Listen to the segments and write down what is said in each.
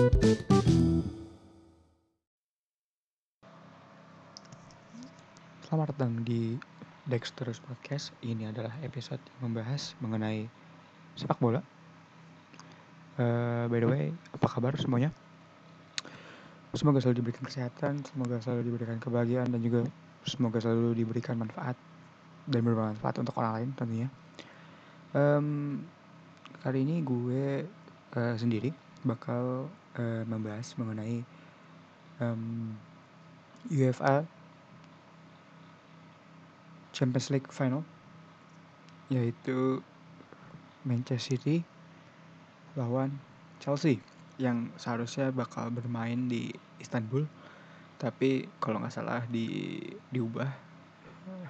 Selamat datang di Dexterous Podcast. Ini adalah episode yang membahas mengenai sepak bola. Uh, by the way, apa kabar semuanya? Semoga selalu diberikan kesehatan, semoga selalu diberikan kebahagiaan, dan juga semoga selalu diberikan manfaat dan bermanfaat untuk orang lain tentunya. Um, kali ini gue uh, sendiri bakal uh, membahas mengenai um, UFA Champions League final yaitu Manchester City lawan Chelsea yang seharusnya bakal bermain di Istanbul tapi kalau nggak salah di diubah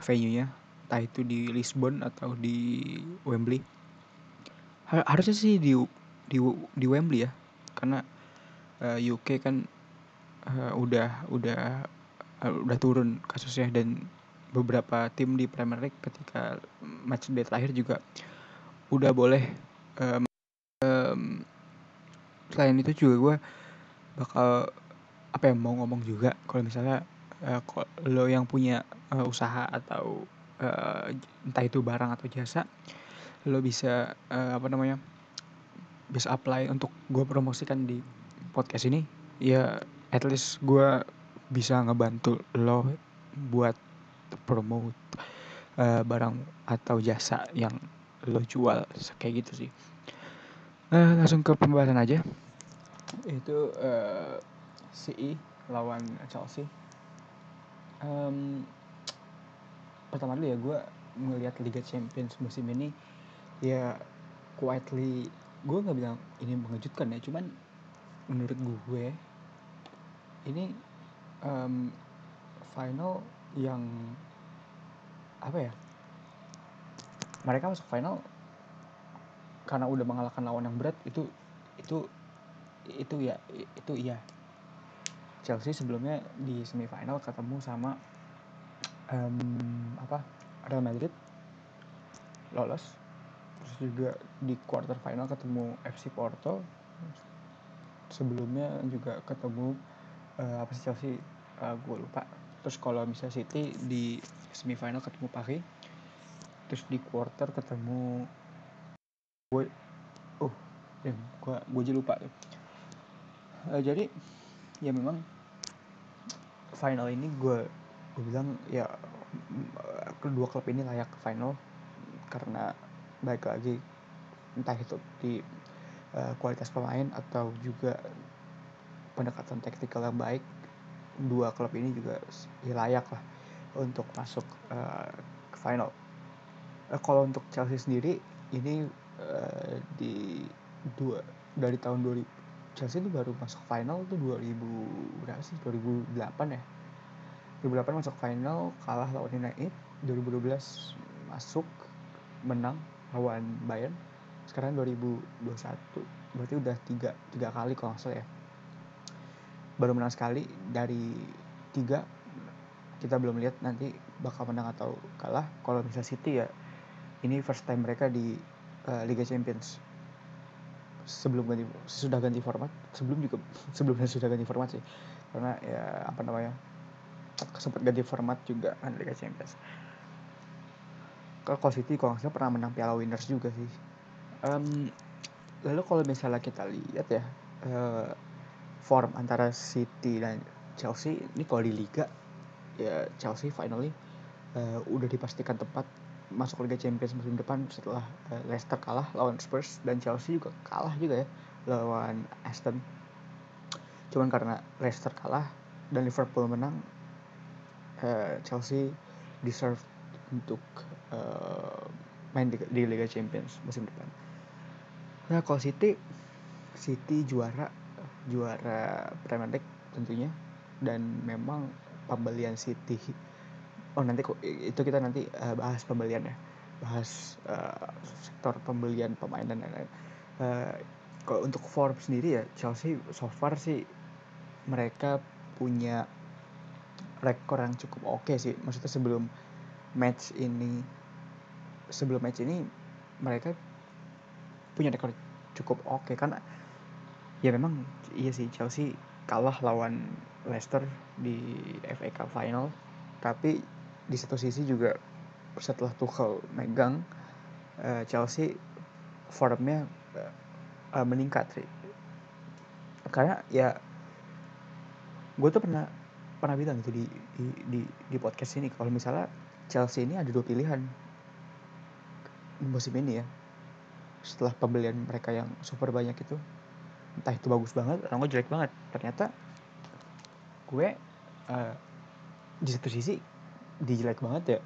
venue-nya entah itu di Lisbon atau di Wembley. Harusnya sih di di di Wembley ya. Karena uh, eh, UK kan uh, udah udah uh, udah turun kasusnya dan beberapa tim di Premier League ketika match day terakhir juga udah boleh um, um, selain itu juga gue bakal apa ya mau ngomong juga kalau misalnya uh, lo yang punya uh, usaha atau uh, entah itu barang atau jasa lo bisa uh, apa namanya bisa apply untuk gue promosikan di podcast ini ya at least gue bisa ngebantu lo buat promote uh, barang atau jasa yang lo jual kayak gitu sih. Uh, langsung ke pembahasan aja. Itu uh, lawan Chelsea. Um, pertama dulu ya gue melihat Liga Champions musim ini ya quietly gue nggak bilang ini mengejutkan ya cuman menurut gue ini um, final yang apa ya mereka masuk final karena udah mengalahkan lawan yang berat itu itu itu ya itu iya. Chelsea sebelumnya di semifinal ketemu sama um, apa Real Madrid lolos juga di quarter final ketemu FC Porto. Sebelumnya juga ketemu uh, apa sih Chelsea? Uh, gue lupa. Terus kalau misalnya City di semifinal ketemu Paris. Terus di quarter ketemu gue oh ya gue gue aja lupa. Tuh uh, jadi ya memang final ini gue gue bilang ya kedua klub ini layak ke final karena baik lagi entah itu di uh, kualitas pemain atau juga pendekatan taktikal yang baik dua klub ini juga ya layak lah untuk masuk uh, ke final. Uh, kalau untuk Chelsea sendiri ini uh, di dua dari tahun 2000 Chelsea itu baru masuk final tuh 2000 berapa sih? 2008 ya? 2008 masuk final kalah lawan United. 2012 masuk menang lawan Bayern sekarang 2021 berarti udah tiga tiga kali kalau nggak ya. Baru menang sekali dari tiga. Kita belum lihat nanti bakal menang atau kalah. Kalau misalnya City ya ini first time mereka di uh, Liga Champions. Sebelum ganti sudah ganti format. Sebelum juga sebelumnya sudah ganti format sih. Karena ya apa namanya sempat ganti format juga kan Liga Champions kalau City kalau nggak pernah menang Piala Winners juga sih um, lalu kalau misalnya kita lihat ya uh, form antara City dan Chelsea ini kalau di Liga ya Chelsea finally uh, udah dipastikan tempat masuk Liga Champions musim depan setelah uh, Leicester kalah lawan Spurs dan Chelsea juga kalah juga ya lawan Aston. Cuman karena Leicester kalah dan Liverpool menang, uh, Chelsea deserve untuk uh, main di, di Liga Champions musim depan. Nah kalau City, City juara juara Premier League tentunya. Dan memang pembelian City oh nanti itu kita nanti uh, bahas pembelian ya. Bahas uh, sektor pembelian pemain dan lain-lain. Uh, kalau untuk Forbes sendiri ya Chelsea so far sih mereka punya rekor yang cukup oke okay sih. Maksudnya sebelum match ini sebelum match ini mereka punya rekor cukup oke. Okay. karena ya memang iya sih Chelsea kalah lawan Leicester di FA Cup final. Tapi di satu sisi juga setelah Tuchel megang uh, Chelsea formnya uh, meningkat sih karena ya gue tuh pernah pernah bilang gitu di di di, di podcast ini kalau misalnya Chelsea ini ada dua pilihan musim ini ya. Setelah pembelian mereka yang super banyak itu entah itu bagus banget atau jelek banget. Ternyata gue uh, di satu sisi di jelek banget ya.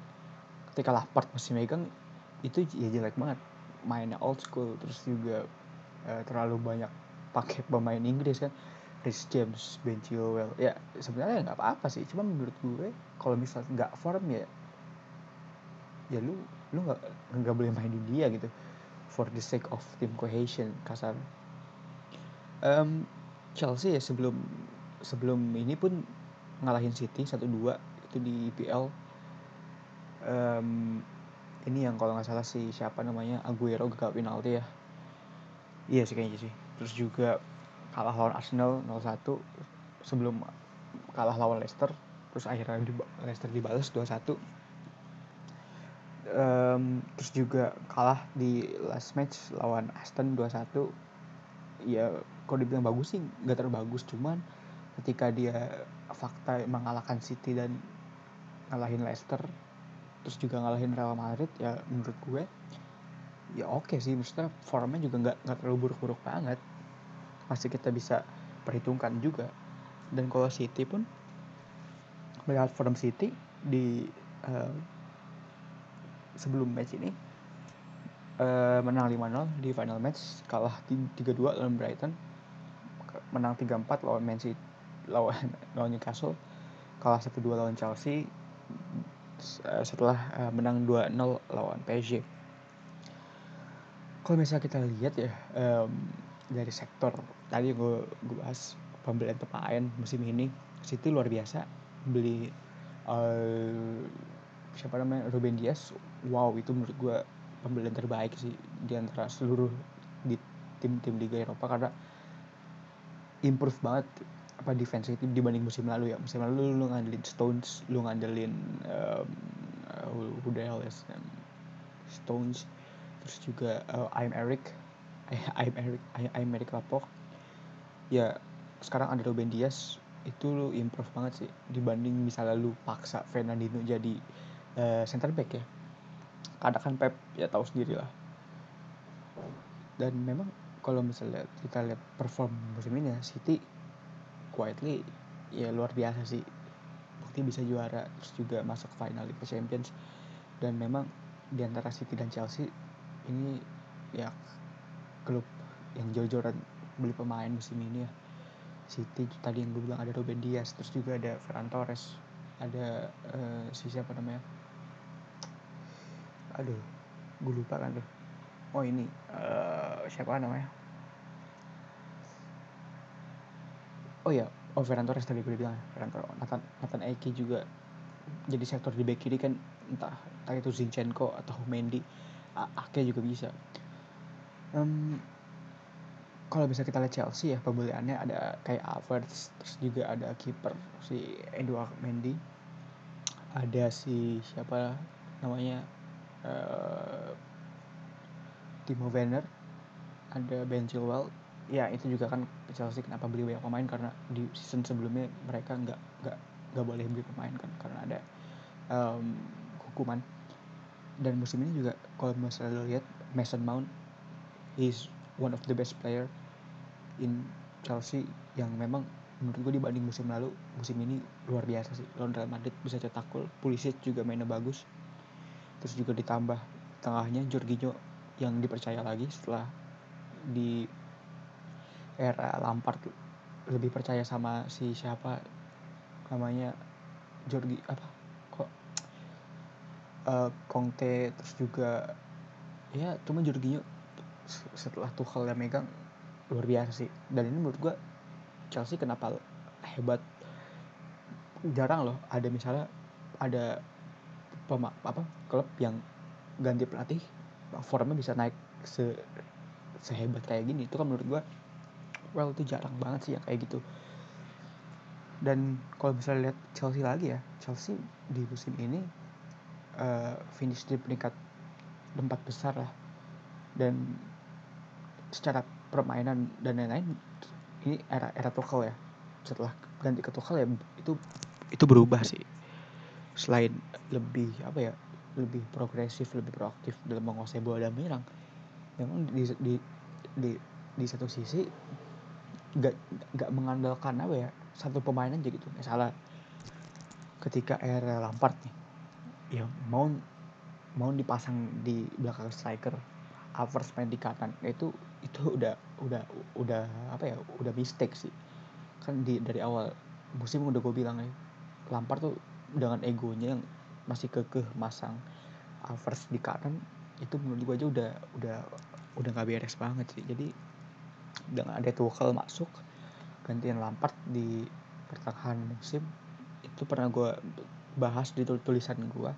Ketika Lampard masih megang itu ya jelek banget. Mainnya old school terus juga uh, terlalu banyak pakai pemain Inggris kan. Rhys James, Ben Chilwell ya sebenarnya nggak apa-apa sih. Cuma menurut gue kalau misalnya nggak form ya ya lu lu nggak nggak boleh main di dia gitu. For the sake of team cohesion kasar um, Chelsea ya sebelum sebelum ini pun ngalahin City 1-2 itu di IPL um, ini yang kalau nggak salah si siapa namanya Aguero gagal penalti ya. Iya sih kayaknya sih. Terus juga kalah lawan Arsenal 0-1 sebelum kalah lawan Leicester. Terus akhirnya di, Leicester dibalas 2-1 um, terus juga kalah di last match lawan Aston 2-1 ya kalau dibilang bagus sih nggak terlalu bagus cuman ketika dia fakta mengalahkan City dan ngalahin Leicester terus juga ngalahin Real Madrid ya menurut gue ya oke okay sih. Maksudnya formnya juga nggak nggak terlalu buruk-buruk banget. Masih kita bisa perhitungkan juga. Dan kalau City pun melihat form City di uh, sebelum match ini uh, menang 5-0 di final match kalah 3-2 lawan Brighton menang 3-4 lawan Man City lawan lawan Newcastle kalah 1-2 lawan Chelsea uh, setelah uh, menang 2-0 lawan PSG kalau misalnya kita lihat ya um, dari sektor tadi gue gue bahas pembelian pemain musim ini City luar biasa beli uh, siapa namanya Ruben Dias wow itu menurut gue pembelian terbaik sih di antara seluruh di tim-tim Liga Eropa karena improve banget apa defense itu dibanding musim lalu ya. Musim lalu lu ngandelin Stones lu ngandelin um, uh, um, Stones terus juga uh, I'm Eric I'm Eric I'm Eric Lapok ya sekarang ada Ruben Dias itu lu improve banget sih dibanding misalnya lu paksa Fernandinho jadi uh, center back ya kadang kan Pep ya tahu sendiri lah dan memang kalau misalnya kita lihat perform musim ini ya City quietly ya luar biasa sih. Bukti bisa juara terus juga masuk final Liga Champions. Dan memang di antara City dan Chelsea ini ya klub yang jor-joran beli pemain musim ini ya. City tadi yang gue bilang ada Ruben Dias terus juga ada Ferran Torres ada uh, si siapa namanya aduh gue lupa kan tuh. Oh ini uh, siapa namanya? Oh ya oh Ferran Torres tadi gue bilang Ferran Torres Nathan Nathan Eki juga jadi sektor di back kiri kan. Entah entah itu Zinchenko atau Mendy Ake juga bisa. Um, kalau bisa kita lihat Chelsea ya pembeliannya ada kayak Havertz terus juga ada kiper si Edouard Mendy. Ada si siapa namanya uh, Timo Werner ada Ben Chilwell. Ya itu juga kan Chelsea kenapa beli banyak pemain? Karena di season sebelumnya mereka nggak nggak nggak boleh beli pemain kan karena ada um, hukuman. Dan musim ini juga kalau misalnya lihat Mason Mount is one of the best player in Chelsea yang memang menurut gue dibanding musim lalu musim ini luar biasa sih. Lawan Real Madrid bisa cetak gol Pulisic juga mainnya bagus terus juga ditambah tengahnya Jorginho yang dipercaya lagi setelah di era Lampard lebih percaya sama si siapa namanya Jorgi apa? Kok uh, Conte terus juga ya cuma Jorginho setelah Tuchel yang megang luar biasa sih. Dan ini menurut gue Chelsea kenapa hebat? Jarang loh ada misalnya ada apa klub yang ganti pelatih formnya bisa naik se sehebat kayak gini. Itu kan menurut gue well itu jarang banget sih yang kayak gitu. Dan kalau bisa lihat Chelsea lagi ya Chelsea di musim ini uh, finish di peringkat empat besar lah. Dan secara permainan dan lain-lain ini era era Tuchel ya. Setelah ganti ke Tuchel ya itu itu berubah sih selain lebih apa ya lebih progresif lebih proaktif dalam menguasai bola dan menyerang memang di di di, di satu sisi gak gak mengandalkan apa ya satu pemain aja gitu. Misalnya ketika era Lampard nih ya mau mau dipasang di belakang striker Avers main di kanan itu itu udah udah udah apa ya udah mistake sih. Kan di dari awal musim udah gue bilang ya Lampard tuh dengan egonya yang masih kekeh masang Avers di kanan itu menurut gue aja udah udah udah nggak beres banget sih. Jadi dengan ada Tuchel masuk gantian Lampard di pertengahan musim itu pernah gue bahas di tulisan gue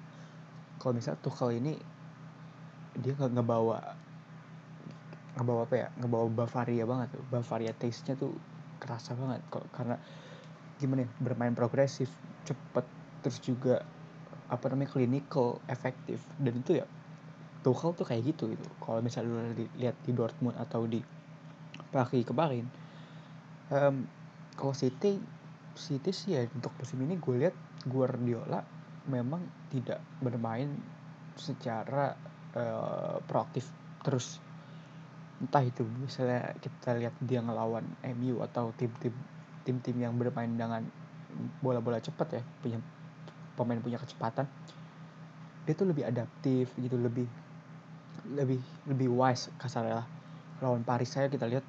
kalau misal Tuchel ini dia nggak ngebawa ngebawa apa ya ngebawa Bavaria banget tuh. Bavaria taste-nya tuh kerasa banget. Kok karena gimana ya bermain progresif cepet terus juga apa namanya clinical efektif dan itu ya Tuchel tuh kayak gitu gitu. Kalau misalnya lu lihat di Dortmund atau di Paris kemarin um, kalau City City sih ya untuk musim ini gue lihat Guardiola memang tidak bermain secara uh, proaktif terus. Entah itu misalnya kita lihat dia ngelawan MU atau tim-tim tim-tim yang bermain dengan bola-bola cepat ya punya pemain punya kecepatan dia tuh lebih adaptif gitu lebih lebih lebih wise kasarnya lawan Paris saya kita lihat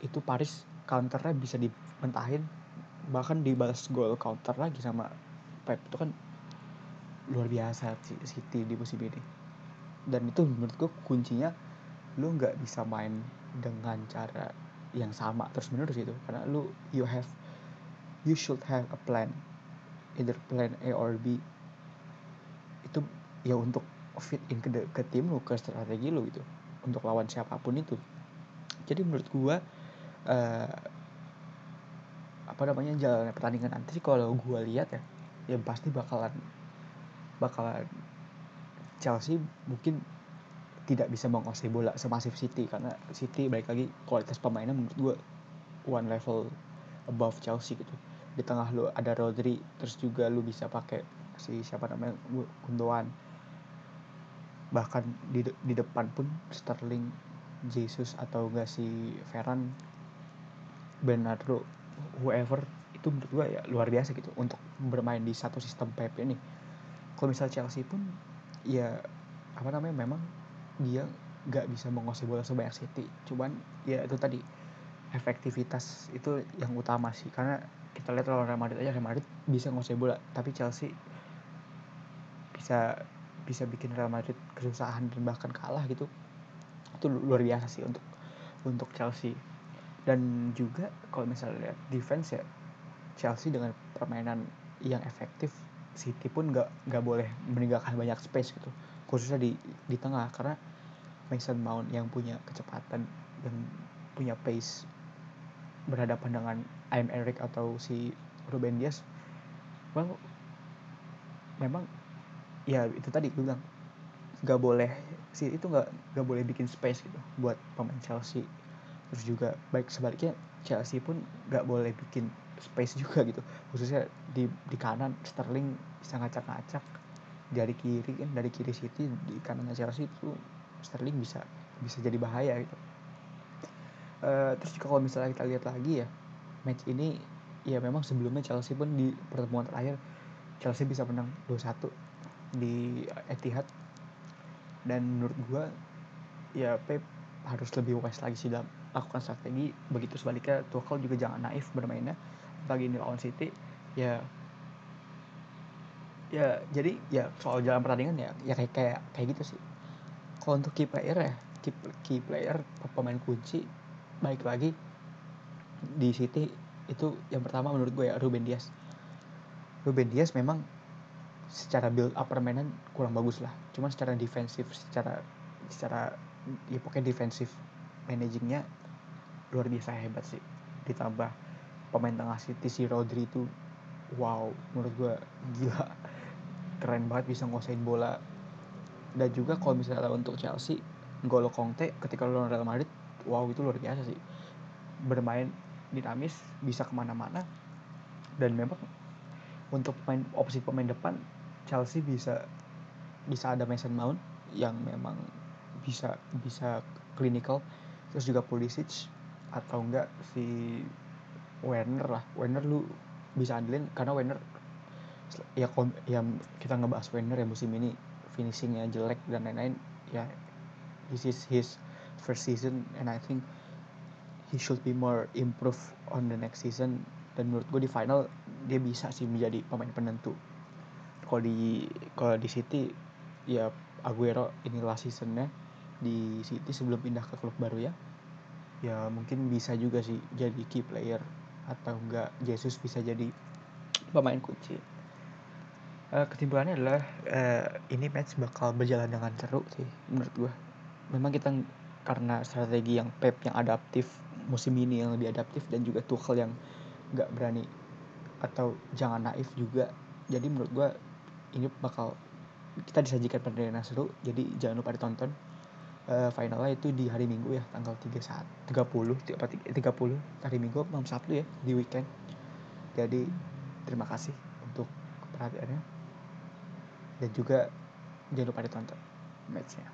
itu Paris counternya bisa dimentahin bahkan dibalas gol counter lagi sama Pep. Itu kan luar biasa City di musim ini. Dan itu menurut gue kuncinya lu nggak bisa main dengan cara yang sama terus menerus gitu. Karena lu you have you should have a plan either plan A or B itu ya untuk fit in ke, ke tim lu ke strategi lu gitu untuk lawan siapa pun itu. Jadi menurut gua uh, apa namanya jalan pertandingan nanti kalau gua lihat ya ya pasti bakalan bakalan Chelsea mungkin tidak bisa menguasai bola semasif City karena City baik lagi kualitas pemainnya menurut gue one level above Chelsea gitu di tengah lu ada Rodri terus juga lu bisa pakai si siapa namanya Gundogan. Bahkan di di depan pun Sterling Jesus atau enggak si Ferran Bernardo whoever itu menurut gue ya luar biasa gitu untuk bermain di satu sistem Pep ini. Kalau misal Chelsea pun ya apa namanya memang dia nggak bisa menguasai bola sebanyak City. Cuman ya itu tadi efektivitas itu yang utama sih. Karena kita lihat lawan Real Madrid aja Real Madrid bisa menguasai bola tapi Chelsea bisa bisa bikin Real Madrid kesusahan dan bahkan kalah gitu. Itu luar biasa sih untuk untuk Chelsea. Dan juga kalau misalnya lihat defense ya Chelsea dengan permainan yang efektif City pun nggak nggak boleh meninggalkan banyak space gitu. Khususnya di di tengah karena Mason Mount yang punya kecepatan dan punya pace berhadapan dengan I'm Eric atau si Ruben Dias well memang ya itu tadi gue bilang nggak boleh si itu nggak nggak boleh bikin space gitu buat pemain Chelsea. Terus juga baik sebaliknya Chelsea pun nggak boleh bikin space juga gitu. Khususnya di di kanan Sterling bisa ngacak-ngacak dari kiri kan dari kiri City di kanan Chelsea itu Sterling bisa bisa jadi bahaya gitu. Uh, terus kalau misalnya kita lihat lagi ya match ini ya memang sebelumnya Chelsea pun di pertemuan terakhir Chelsea bisa menang 2-1 di Etihad. Dan menurut gua ya Pep harus lebih wise lagi sih dalam lakukan strategi. Begitu sebaliknya Tuchel juga jangan naif bermainnya bagi ini lawan City. Ya ya jadi ya soal jalan pertandingan ya ya kayak kayak kayak gitu sih. Kalau untuk key player ya key, key player pemain kunci baik lagi di City itu yang pertama menurut gue ya Ruben Dias. Ruben Dias memang secara build up permainan kurang bagus lah. Cuman secara defensif secara secara ya pokoknya defensif managingnya luar biasa hebat sih. Ditambah pemain tengah City si Rodri itu wow menurut gue gila. Keren banget bisa nguasain bola. Dan juga kalau misalnya untuk Chelsea Golo Conte ketika lawan Real Madrid wow itu luar biasa sih. Bermain dinamis bisa ke mana-mana. Dan memang untuk pemain opsi pemain depan Chelsea bisa bisa ada Mason Mount yang memang bisa bisa klinikal terus juga Pulisic atau enggak si Werner lah. Werner lu bisa andelin karena Werner ya yang kita ngebahas Werner ya musim ini finishingnya jelek dan lain-lain. Ya this is his first season and I think he should be more improve on the next season. Dan menurut gue di final dia bisa sih menjadi pemain penentu. Kalau di kalau di City ya Aguero inilah seasonnya. Di City sebelum pindah ke klub baru ya. Ya mungkin bisa juga sih jadi key player atau enggak Jesus bisa jadi pemain kunci. Uh, kesimpulannya adalah uh, ini match bakal berjalan dengan seru sih menurut gue memang kita karena strategi yang Pep yang adaptif musim ini yang lebih adaptif dan juga Tuchel yang nggak berani atau jangan naif juga. Jadi menurut gue ini bakal kita disajikan pertandingan seru jadi jangan lupa ditonton. Uh, finalnya itu di hari Minggu ya tanggal 31 30 apa 30 hari Minggu malam Sabtu ya di weekend. Jadi terima kasih untuk perhatiannya. Dan juga jangan lupa ditonton matchnya